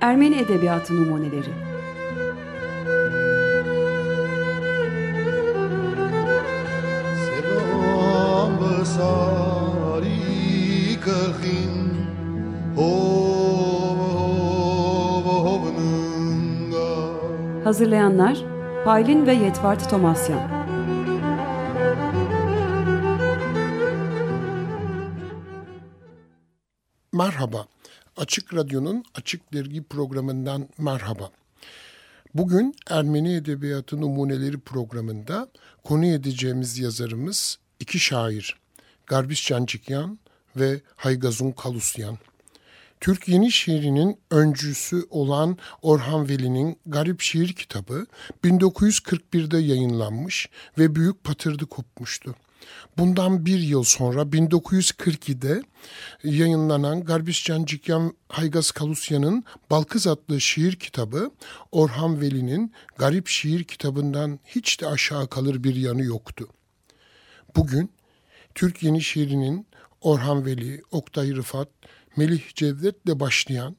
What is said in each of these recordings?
Ermeni Edebiyatı Numuneleri Hazırlayanlar Paylin ve Yetvart Tomasyan Açık Radyo'nun Açık Dergi programından merhaba. Bugün Ermeni Edebiyatı Numuneleri programında konu edeceğimiz yazarımız iki şair, Garbis Cancikyan ve Haygazun Kalusyan. Türk yeni şiirinin öncüsü olan Orhan Veli'nin Garip Şiir kitabı 1941'de yayınlanmış ve büyük patırdı kopmuştu. Bundan bir yıl sonra 1942'de yayınlanan Garbis Cancikyan Haygaz Kalusya'nın Balkız adlı şiir kitabı Orhan Veli'nin Garip Şiir kitabından hiç de aşağı kalır bir yanı yoktu. Bugün Türk yeni şiirinin Orhan Veli, Oktay Rıfat, Melih Cevdet'le başlayan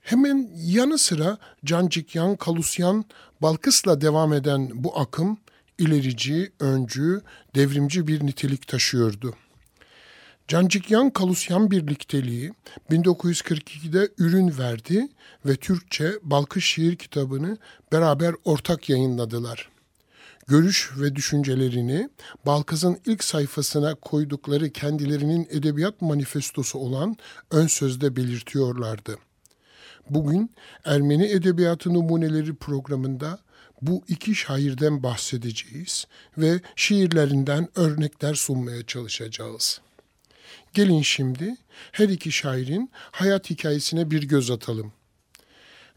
hemen yanı sıra Cancikyan, Kalusyan, Balkıs'la devam eden bu akım ilerici, öncü, devrimci bir nitelik taşıyordu. Cancikyan Kalusyan birlikteliği 1942'de ürün verdi ve Türkçe Balkış Şiir kitabını beraber ortak yayınladılar. Görüş ve düşüncelerini Balkız'ın ilk sayfasına koydukları kendilerinin edebiyat manifestosu olan ön sözde belirtiyorlardı. Bugün Ermeni Edebiyatı Numuneleri programında bu iki şairden bahsedeceğiz ve şiirlerinden örnekler sunmaya çalışacağız. Gelin şimdi her iki şairin hayat hikayesine bir göz atalım.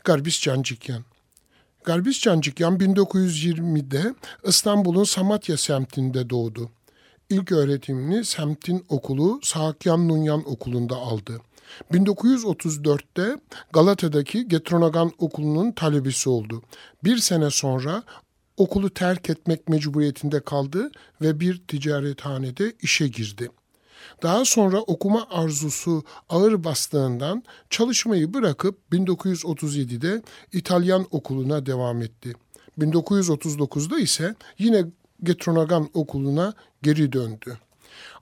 Garbis Cancikyan Garbis Cancikyan 1920'de İstanbul'un Samatya semtinde doğdu. İlk öğretimini semtin okulu Sahakyan Nunyan Okulu'nda aldı. 1934'te Galata'daki Getronagan Okulu'nun talebesi oldu. Bir sene sonra okulu terk etmek mecburiyetinde kaldı ve bir ticarethanede işe girdi. Daha sonra okuma arzusu ağır bastığından çalışmayı bırakıp 1937'de İtalyan okuluna devam etti. 1939'da ise yine Getronagan okuluna geri döndü.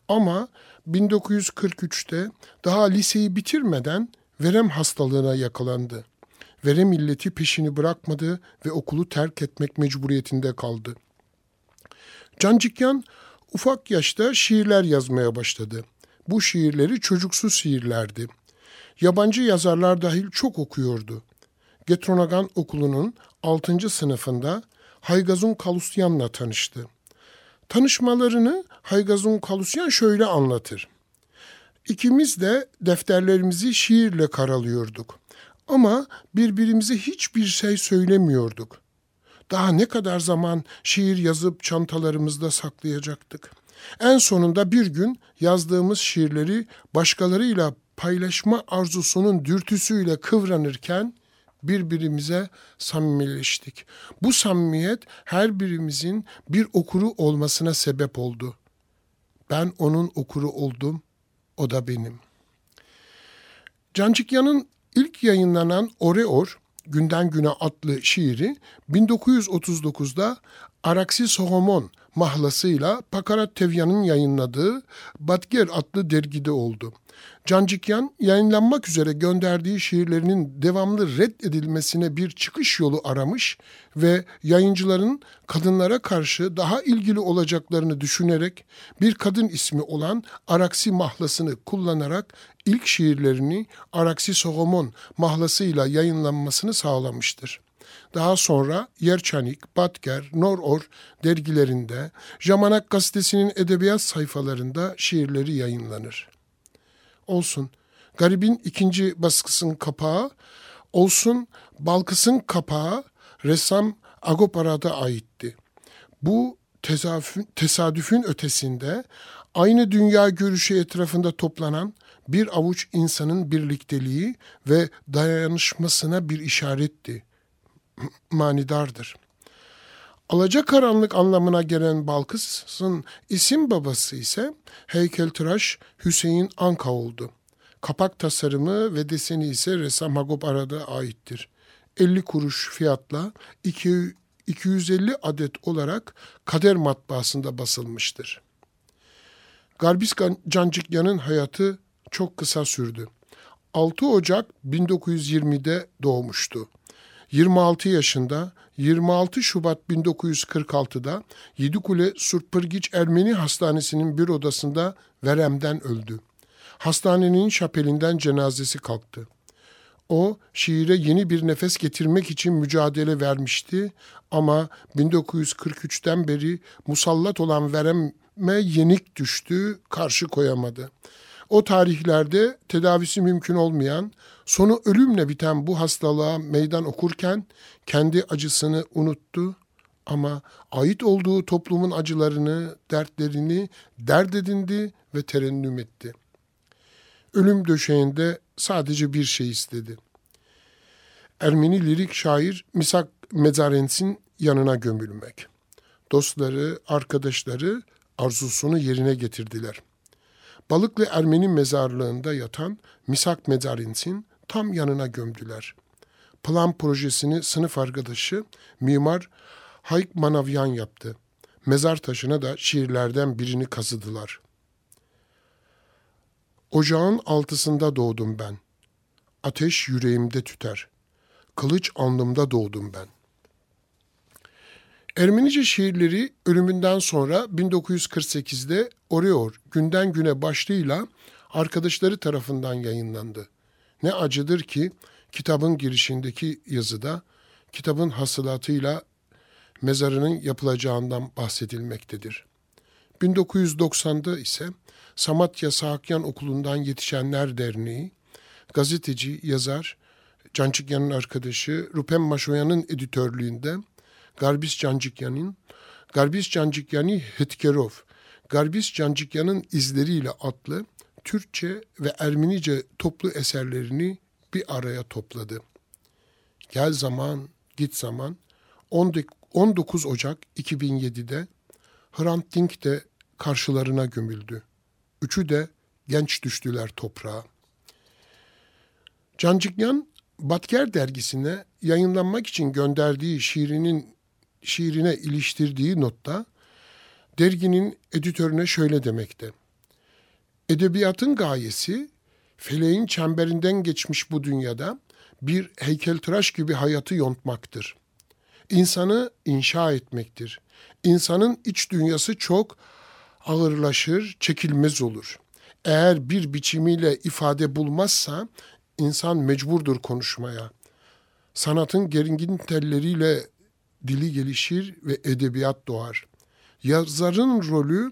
Ama 1943'te daha liseyi bitirmeden verem hastalığına yakalandı. Verem illeti peşini bırakmadı ve okulu terk etmek mecburiyetinde kaldı. Cancikyan ufak yaşta şiirler yazmaya başladı. Bu şiirleri çocuksu şiirlerdi. Yabancı yazarlar dahil çok okuyordu. Getronagan Okulu'nun 6. sınıfında Haygazun Kalusyan'la tanıştı. Tanışmalarını Haygazun Kalusyan şöyle anlatır. İkimiz de defterlerimizi şiirle karalıyorduk. Ama birbirimize hiçbir şey söylemiyorduk. Daha ne kadar zaman şiir yazıp çantalarımızda saklayacaktık. En sonunda bir gün yazdığımız şiirleri başkalarıyla paylaşma arzusunun dürtüsüyle kıvranırken birbirimize samimileştik. Bu samimiyet her birimizin bir okuru olmasına sebep oldu. Ben onun okuru oldum, o da benim. Cancıkyan'ın ilk yayınlanan Oreor, Günden Güne adlı şiiri 1939'da Araksi Sohomon mahlasıyla Pakarat Tevyan'ın yayınladığı Batger adlı dergide oldu. Cancikyan yayınlanmak üzere gönderdiği şiirlerinin devamlı reddedilmesine bir çıkış yolu aramış ve yayıncıların kadınlara karşı daha ilgili olacaklarını düşünerek bir kadın ismi olan Araksi mahlasını kullanarak ilk şiirlerini Araksi Soğomon mahlasıyla yayınlanmasını sağlamıştır. Daha sonra Yerçanik, Batger, Noror dergilerinde, Jamanak gazetesinin edebiyat sayfalarında şiirleri yayınlanır. Olsun, Garibin ikinci baskısının kapağı, olsun Balkıs'ın kapağı ressam Agopara'da aitti. Bu tesadüfün ötesinde aynı dünya görüşü etrafında toplanan bir avuç insanın birlikteliği ve dayanışmasına bir işaretti manidardır. Alacakaranlık anlamına gelen Balkıs'ın isim babası ise heykeltıraş Hüseyin Anka oldu. Kapak tasarımı ve deseni ise ressam Hagop Arad'a aittir. 50 kuruş fiyatla 2, 250 adet olarak Kader matbaasında basılmıştır. Garbis Cancikyan'ın hayatı çok kısa sürdü. 6 Ocak 1920'de doğmuştu. 26 yaşında 26 Şubat 1946'da Yedikule Surpırgiç Ermeni Hastanesi'nin bir odasında veremden öldü. Hastanenin şapelinden cenazesi kalktı. O şiire yeni bir nefes getirmek için mücadele vermişti ama 1943'ten beri musallat olan vereme yenik düştü, karşı koyamadı. O tarihlerde tedavisi mümkün olmayan, sonu ölümle biten bu hastalığa meydan okurken kendi acısını unuttu ama ait olduğu toplumun acılarını, dertlerini dert edindi ve terennüm etti. Ölüm döşeğinde sadece bir şey istedi. Ermeni lirik şair Misak Mezarens'in yanına gömülmek. Dostları, arkadaşları arzusunu yerine getirdiler. Balıklı Ermeni mezarlığında yatan Misak Mezarens'in tam yanına gömdüler. Plan projesini sınıf arkadaşı mimar Hayk Manavyan yaptı. Mezar taşına da şiirlerden birini kazıdılar. Ocağın altısında doğdum ben. Ateş yüreğimde tüter. Kılıç alnımda doğdum ben. Ermenice şiirleri ölümünden sonra 1948'de Oreor Günden Güne başlığıyla arkadaşları tarafından yayınlandı. Ne acıdır ki kitabın girişindeki yazıda kitabın hasılatıyla mezarının yapılacağından bahsedilmektedir. 1990'da ise Samatya Sahakyan Okulu'ndan Yetişenler Derneği, gazeteci, yazar, Cancikyan'ın arkadaşı Rupem Maşoyan'ın editörlüğünde Garbis Cancikyan'ın Garbis Cancikyani Hetkerov, Garbis Cancikyan'ın izleriyle adlı Türkçe ve Ermenice toplu eserlerini bir araya topladı. Gel zaman, git zaman 19 Ocak 2007'de Hrant Dink de karşılarına gömüldü. Üçü de genç düştüler toprağa. Cancikyan, Batker dergisine yayınlanmak için gönderdiği şiirinin şiirine iliştirdiği notta derginin editörüne şöyle demekte. Edebiyatın gayesi feleğin çemberinden geçmiş bu dünyada bir heykeltıraş gibi hayatı yontmaktır. İnsanı inşa etmektir. İnsanın iç dünyası çok ağırlaşır, çekilmez olur. Eğer bir biçimiyle ifade bulmazsa insan mecburdur konuşmaya. Sanatın geringin telleriyle dili gelişir ve edebiyat doğar. Yazarın rolü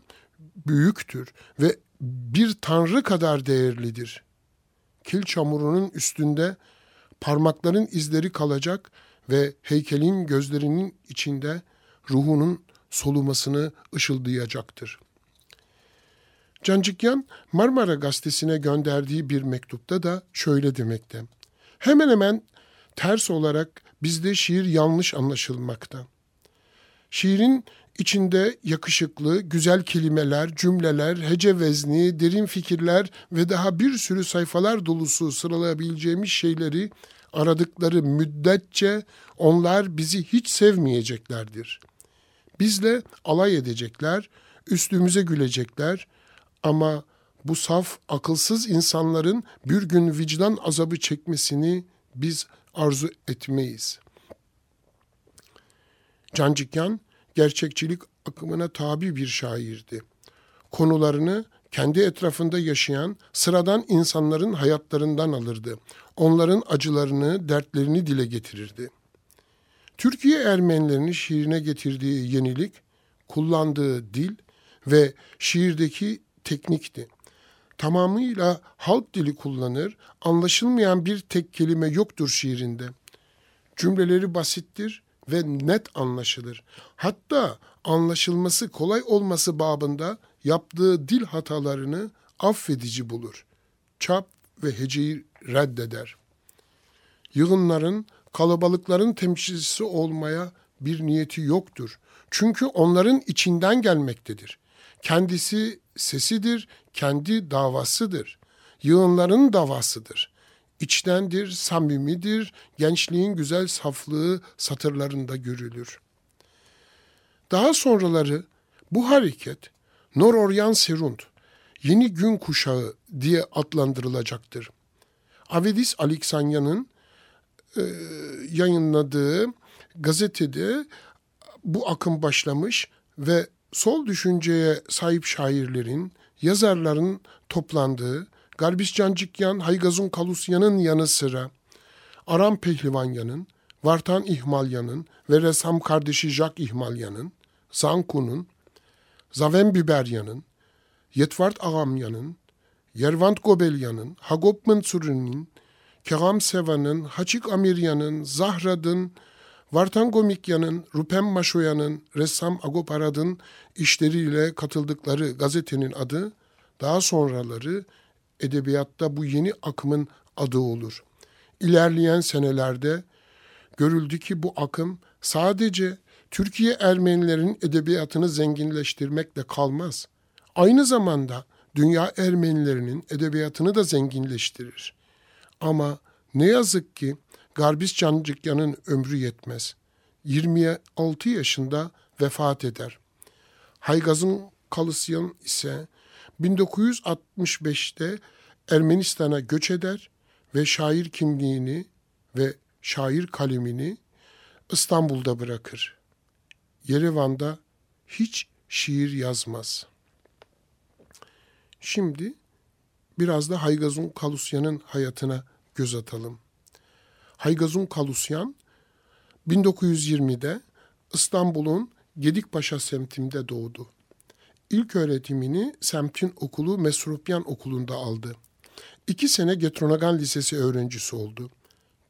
büyüktür ve bir tanrı kadar değerlidir. Kil çamurunun üstünde parmakların izleri kalacak ve heykelin gözlerinin içinde ruhunun solumasını ışıldayacaktır. Cancikyan Marmara Gazetesi'ne gönderdiği bir mektupta da şöyle demekte. Hemen hemen ters olarak bizde şiir yanlış anlaşılmakta. Şiirin içinde yakışıklı, güzel kelimeler, cümleler, hece vezni, derin fikirler ve daha bir sürü sayfalar dolusu sıralayabileceğimiz şeyleri aradıkları müddetçe onlar bizi hiç sevmeyeceklerdir. Bizle alay edecekler, üstümüze gülecekler ama bu saf, akılsız insanların bir gün vicdan azabı çekmesini biz arzu etmeyiz. Cancikyan gerçekçilik akımına tabi bir şairdi. Konularını kendi etrafında yaşayan sıradan insanların hayatlarından alırdı. Onların acılarını, dertlerini dile getirirdi. Türkiye Ermenilerini şiirine getirdiği yenilik, kullandığı dil ve şiirdeki teknikti. Tamamıyla halk dili kullanır, anlaşılmayan bir tek kelime yoktur şiirinde. Cümleleri basittir ve net anlaşılır. Hatta anlaşılması kolay olması babında yaptığı dil hatalarını affedici bulur. Çap ve heceyi reddeder. Yığınların, kalabalıkların temsilcisi olmaya bir niyeti yoktur. Çünkü onların içinden gelmektedir. Kendisi sesidir, kendi davasıdır. yığınların davasıdır. İçtendir, samimidir, gençliğin güzel saflığı satırlarında görülür. Daha sonraları bu hareket Nor Oryan Serund, yeni gün kuşağı diye adlandırılacaktır. Avedis Aleksanya'nın e, yayınladığı gazetede bu akım başlamış ve sol düşünceye sahip şairlerin, yazarların toplandığı Garbis Cancikyan, Haygazun Kalusyan'ın yanı sıra Aram Pehlivanyan'ın, Vartan İhmalyan'ın ve ressam kardeşi Jack İhmalyan'ın, Zanku'nun, Zaven Biberyan'ın, Yetvart Agamyan'ın, Yervant Gobelyan'ın, Hagop Mansur'un, Keram Seva'nın, Haçik Amiryan'ın, Zahrad'ın, Vartan Gomikyan'ın, Rupem Maşoya'nın, ressam Agop Arad'ın işleriyle katıldıkları gazetenin adı, daha sonraları edebiyatta bu yeni akımın adı olur. İlerleyen senelerde görüldü ki bu akım sadece Türkiye Ermenilerin edebiyatını zenginleştirmekle kalmaz. Aynı zamanda dünya Ermenilerinin edebiyatını da zenginleştirir. Ama ne yazık ki Garbis Cancıkyan'ın ömrü yetmez. 26 yaşında vefat eder. Haygaz'ın Kalısyan ise 1965'te Ermenistan'a göç eder ve şair kimliğini ve şair kalemini İstanbul'da bırakır. Yerevan'da hiç şiir yazmaz. Şimdi biraz da Haygazun Kalusyan'ın hayatına göz atalım. Haygazun Kalusyan 1920'de İstanbul'un Gedikpaşa semtinde doğdu. İlk öğretimini semtin okulu Mesrupyan Okulu'nda aldı. İki sene Getronagan Lisesi öğrencisi oldu.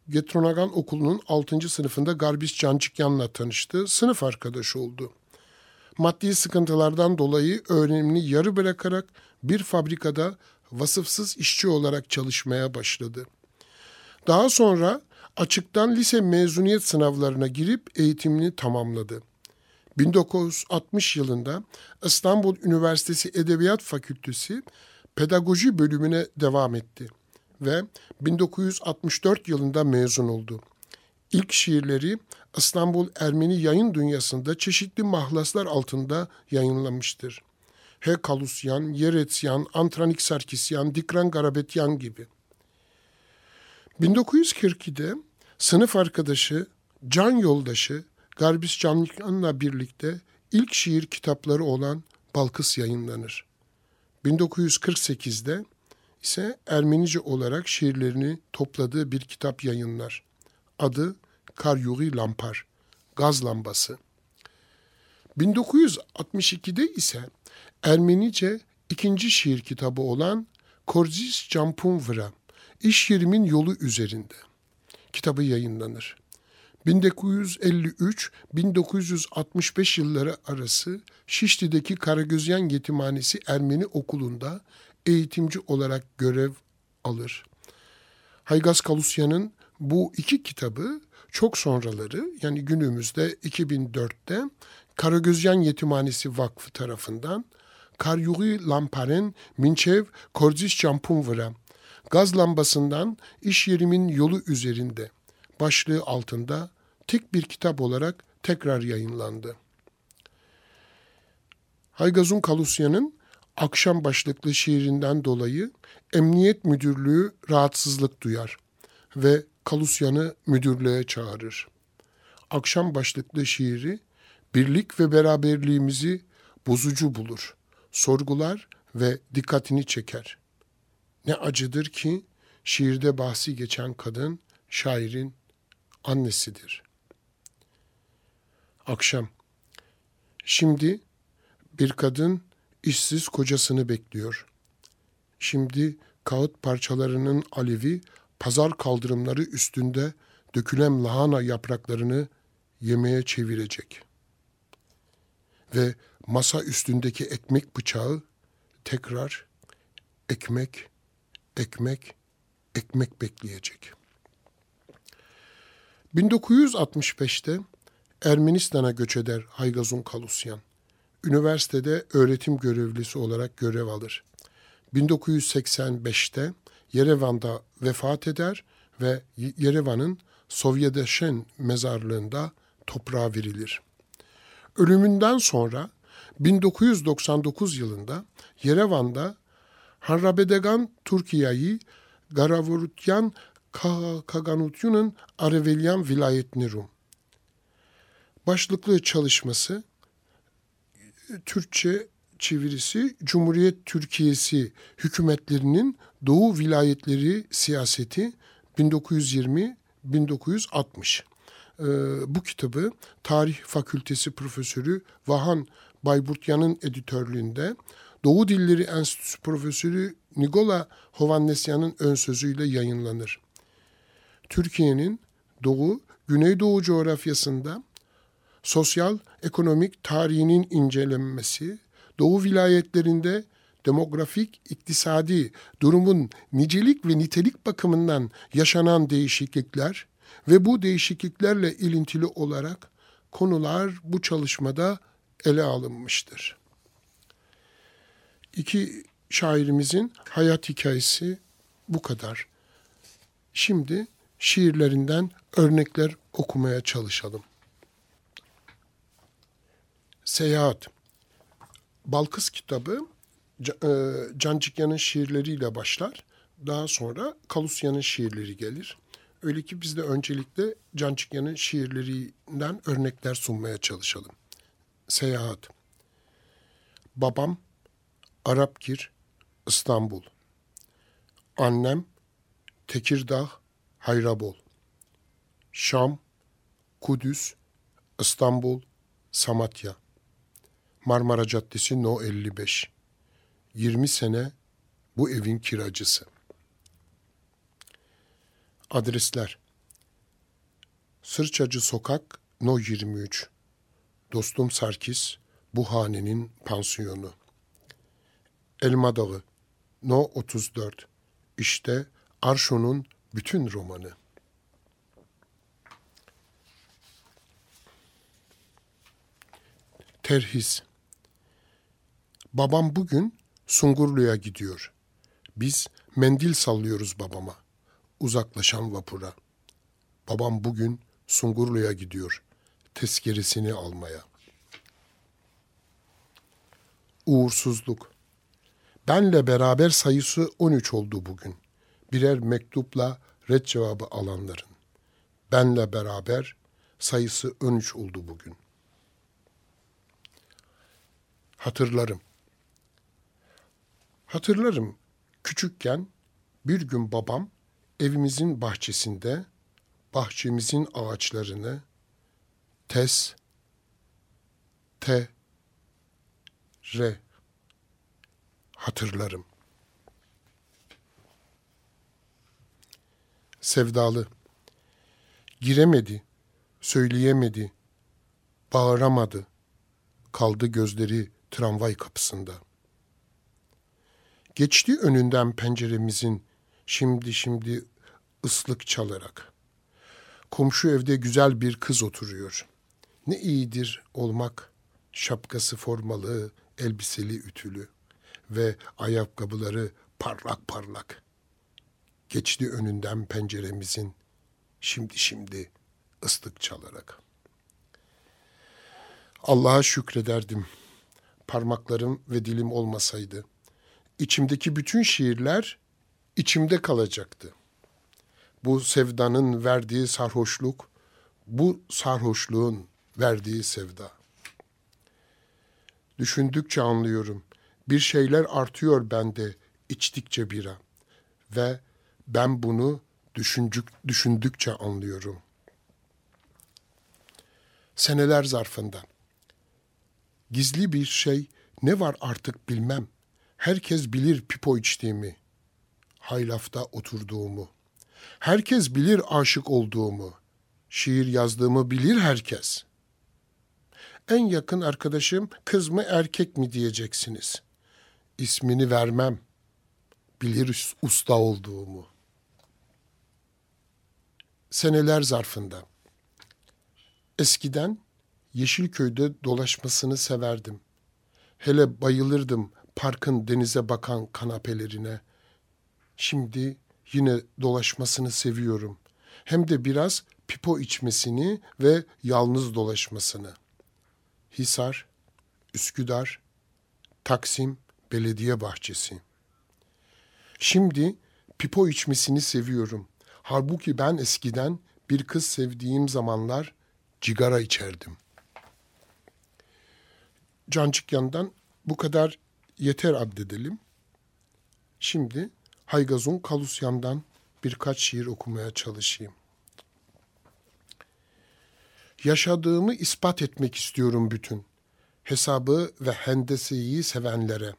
Getronagan Okulu'nun 6. sınıfında Garbis Cancikyan'la tanıştı, sınıf arkadaşı oldu. Maddi sıkıntılardan dolayı öğrenimini yarı bırakarak bir fabrikada vasıfsız işçi olarak çalışmaya başladı. Daha sonra açıktan lise mezuniyet sınavlarına girip eğitimini tamamladı. 1960 yılında İstanbul Üniversitesi Edebiyat Fakültesi pedagoji bölümüne devam etti ve 1964 yılında mezun oldu. İlk şiirleri İstanbul Ermeni yayın dünyasında çeşitli mahlaslar altında yayınlamıştır. He Kalusyan, Yeretsyan, Antranik Sarkisyan, Dikran Garabetyan gibi. 1942'de sınıf arkadaşı, can yoldaşı Garbis Canlıkan'la birlikte ilk şiir kitapları olan Balkıs yayınlanır. 1948'de ise Ermenice olarak şiirlerini topladığı bir kitap yayınlar. Adı Karyuri Lampar, Gaz Lambası. 1962'de ise Ermenice ikinci şiir kitabı olan Korzis Campumvra, İş Yerimin Yolu Üzerinde kitabı yayınlanır. 1953-1965 yılları arası Şişli'deki Karagözyen Yetimhanesi Ermeni Okulu'nda eğitimci olarak görev alır. Haygaz Kalusyan'ın bu iki kitabı çok sonraları yani günümüzde 2004'te Karagözyen Yetimhanesi Vakfı tarafından Karyuri Lamparen Minçev Korziş Campumvra Gaz lambasından iş yerimin yolu üzerinde başlığı altında tek bir kitap olarak tekrar yayınlandı. Haygazun Kalusyan'ın akşam başlıklı şiirinden dolayı Emniyet Müdürlüğü rahatsızlık duyar ve Kalusyan'ı müdürlüğe çağırır. Akşam başlıklı şiiri birlik ve beraberliğimizi bozucu bulur, sorgular ve dikkatini çeker. Ne acıdır ki şiirde bahsi geçen kadın şairin annesidir. Akşam. Şimdi bir kadın işsiz kocasını bekliyor. Şimdi kağıt parçalarının alevi pazar kaldırımları üstünde dökülen lahana yapraklarını yemeye çevirecek. Ve masa üstündeki ekmek bıçağı tekrar ekmek, ekmek, ekmek bekleyecek. 1965'te Ermenistan'a göç eder Haygazun Kalusyan. Üniversitede öğretim görevlisi olarak görev alır. 1985'te Yerevan'da vefat eder ve Yerevan'ın Sovyedeşen mezarlığında toprağa verilir. Ölümünden sonra 1999 yılında Yerevan'da Harrabedegan Türkiye'yi Garavurutyan Kaganutyu'nun Arevelyan vilayetini Rum. Başlıklı çalışması Türkçe çevirisi Cumhuriyet Türkiye'si hükümetlerinin Doğu vilayetleri siyaseti 1920-1960. Ee, bu kitabı Tarih Fakültesi Profesörü Vahan Bayburtyan'ın editörlüğünde Doğu Dilleri Enstitüsü Profesörü Nigola Hovannesyan'ın ön sözüyle yayınlanır. Türkiye'nin Doğu, Güneydoğu coğrafyasında sosyal, ekonomik tarihinin incelenmesi, Doğu vilayetlerinde demografik, iktisadi durumun nicelik ve nitelik bakımından yaşanan değişiklikler ve bu değişikliklerle ilintili olarak konular bu çalışmada ele alınmıştır. İki şairimizin hayat hikayesi bu kadar. Şimdi şiirlerinden örnekler okumaya çalışalım. Seyahat Balkız kitabı e, Cancıkyan'ın şiirleriyle başlar. Daha sonra Kalusya'nın şiirleri gelir. Öyle ki biz de öncelikle Cancıkyan'ın şiirlerinden örnekler sunmaya çalışalım. Seyahat Babam Arapkir, İstanbul. Annem Tekirdağ, Hayrabol. Şam, Kudüs, İstanbul, Samatya. Marmara Caddesi No 55. 20 sene bu evin kiracısı. Adresler Sırçacı Sokak No 23 Dostum Sarkis bu hanenin pansiyonu. Elma Dağı No 34 İşte Arşo'nun bütün romanı. Terhis Babam bugün Sungurlu'ya gidiyor. Biz mendil sallıyoruz babama. Uzaklaşan vapura. Babam bugün Sungurlu'ya gidiyor. Tezkeresini almaya. Uğursuzluk. Benle beraber sayısı 13 oldu bugün. Birer mektupla red cevabı alanların. Benle beraber sayısı 13 oldu bugün. Hatırlarım. Hatırlarım küçükken bir gün babam evimizin bahçesinde bahçemizin ağaçlarını tes, te, re hatırlarım. Sevdalı giremedi, söyleyemedi, bağıramadı, kaldı gözleri tramvay kapısında.'' Geçti önünden penceremizin şimdi şimdi ıslık çalarak. Komşu evde güzel bir kız oturuyor. Ne iyidir olmak, şapkası formalı, elbiseli ütülü ve ayakkabıları parlak parlak. Geçti önünden penceremizin şimdi şimdi ıslık çalarak. Allah'a şükrederdim. Parmaklarım ve dilim olmasaydı içimdeki bütün şiirler içimde kalacaktı. Bu sevdanın verdiği sarhoşluk, bu sarhoşluğun verdiği sevda. Düşündükçe anlıyorum. Bir şeyler artıyor bende içtikçe bira. Ve ben bunu düşündük, düşündükçe anlıyorum. Seneler zarfında. Gizli bir şey ne var artık bilmem.'' Herkes bilir pipo içtiğimi, haylafta oturduğumu. Herkes bilir aşık olduğumu, şiir yazdığımı bilir herkes. En yakın arkadaşım kız mı erkek mi diyeceksiniz. İsmini vermem, bilir usta olduğumu. Seneler zarfında. Eskiden Yeşilköy'de dolaşmasını severdim. Hele bayılırdım parkın denize bakan kanapelerine, Şimdi yine dolaşmasını seviyorum. Hem de biraz pipo içmesini ve yalnız dolaşmasını. Hisar, Üsküdar, Taksim Belediye Bahçesi. Şimdi pipo içmesini seviyorum. Halbuki ben eskiden bir kız sevdiğim zamanlar cigara içerdim. Cancık yandan bu kadar yeter addedelim. Şimdi Haygazun Kalusyan'dan birkaç şiir okumaya çalışayım. Yaşadığımı ispat etmek istiyorum bütün. Hesabı ve hendeseyi sevenlere.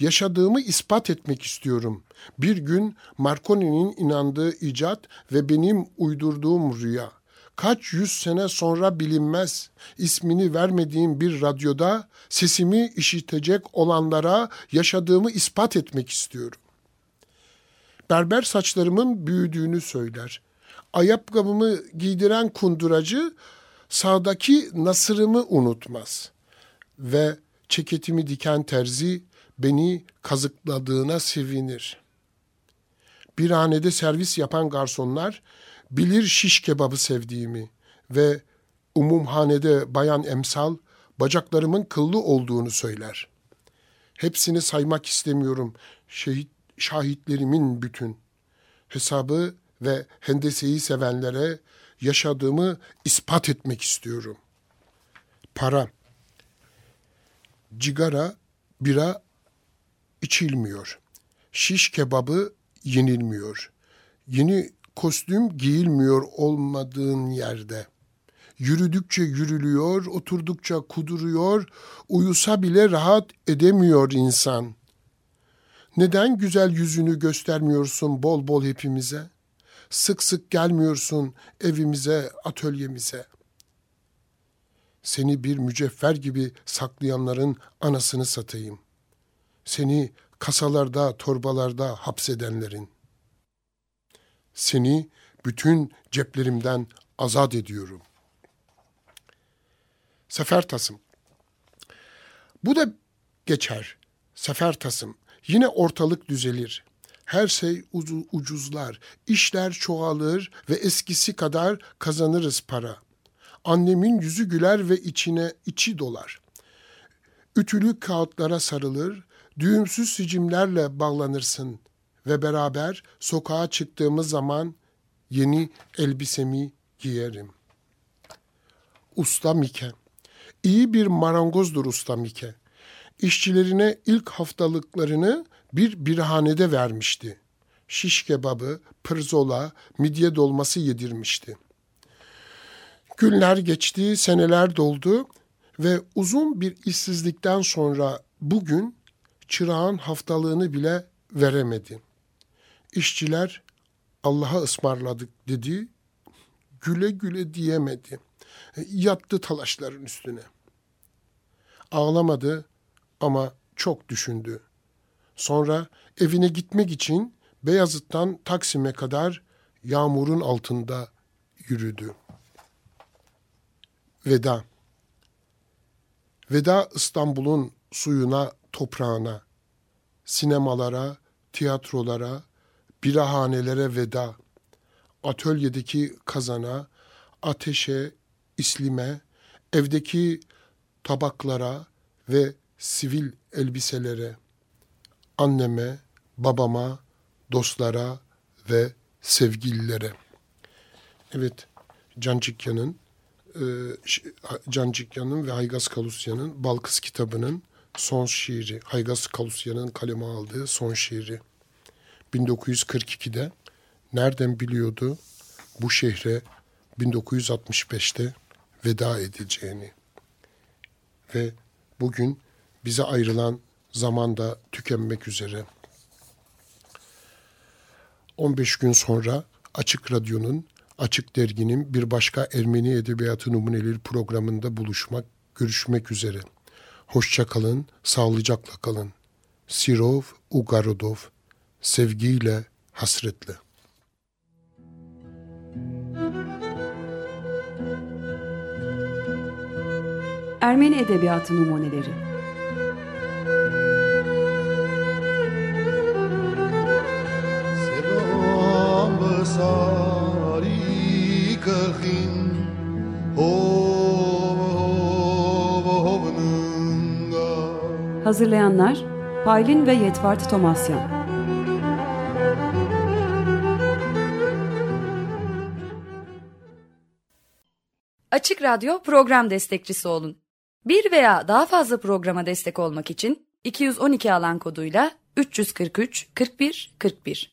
Yaşadığımı ispat etmek istiyorum. Bir gün Marconi'nin inandığı icat ve benim uydurduğum rüya. Kaç yüz sene sonra bilinmez ismini vermediğim bir radyoda sesimi işitecek olanlara yaşadığımı ispat etmek istiyorum. Berber saçlarımın büyüdüğünü söyler. Ayakkabımı giydiren kunduracı sağdaki nasırımı unutmaz. Ve ceketimi diken terzi beni kazıkladığına sevinir. Bir hanede servis yapan garsonlar bilir şiş kebabı sevdiğimi ve umumhanede bayan emsal bacaklarımın kıllı olduğunu söyler. Hepsini saymak istemiyorum şehit şahitlerimin bütün. Hesabı ve hendeseyi sevenlere yaşadığımı ispat etmek istiyorum. Para, cigara, bira içilmiyor. Şiş kebabı yenilmiyor. Yeni kostüm giyilmiyor olmadığın yerde. Yürüdükçe yürülüyor, oturdukça kuduruyor, uyusa bile rahat edemiyor insan. Neden güzel yüzünü göstermiyorsun bol bol hepimize? Sık sık gelmiyorsun evimize, atölyemize. Seni bir mücevher gibi saklayanların anasını satayım. Seni kasalarda, torbalarda hapsedenlerin. Seni bütün ceplerimden azat ediyorum. Sefer Tasım. Bu da geçer. Sefer Tasım. Yine ortalık düzelir. Her şey ucuzlar, işler çoğalır ve eskisi kadar kazanırız para. Annemin yüzü güler ve içine içi dolar. Ütülü kağıtlara sarılır, düğümsüz sicimlerle bağlanırsın ve beraber sokağa çıktığımız zaman yeni elbisemi giyerim. Usta Mike. İyi bir marangozdur Usta Mike. İşçilerine ilk haftalıklarını bir birhanede vermişti. Şiş kebabı, pırzola, midye dolması yedirmişti. Günler geçti, seneler doldu ve uzun bir işsizlikten sonra bugün çırağın haftalığını bile veremedi. İşçiler Allah'a ısmarladık dedi, güle güle diyemedi. Yattı talaşların üstüne. Ağlamadı ama çok düşündü. Sonra evine gitmek için Beyazıt'tan Taksim'e kadar yağmurun altında yürüdü. Veda Veda İstanbul'un suyuna, toprağına, sinemalara, tiyatrolara, birahanelere veda, atölyedeki kazana, ateşe, islime, evdeki tabaklara ve sivil elbiselere, anneme, babama, dostlara ve sevgililere. Evet, Cancıkya'nın e, Cancıkya'nın ve Haygaz Kalusya'nın Balkız kitabının son şiiri. Haygaz Kalusya'nın kaleme aldığı son şiiri. 1942'de nereden biliyordu bu şehre 1965'te veda edileceğini ve bugün bize ayrılan zaman da tükenmek üzere. 15 gün sonra Açık Radyo'nun, Açık Dergi'nin bir başka Ermeni Edebiyatı Numuneleri programında buluşmak, görüşmek üzere. Hoşça kalın, sağlıcakla kalın. Sirov Ugarodov, sevgiyle, hasretle. Ermeni Edebiyatı Numuneleri Sari Kahin Oh Hazırlayanlar Paylin ve Yetvart Tomasyan Açık Radyo program destekçisi olun. Bir veya daha fazla programa destek olmak için 212 alan koduyla 343 41 41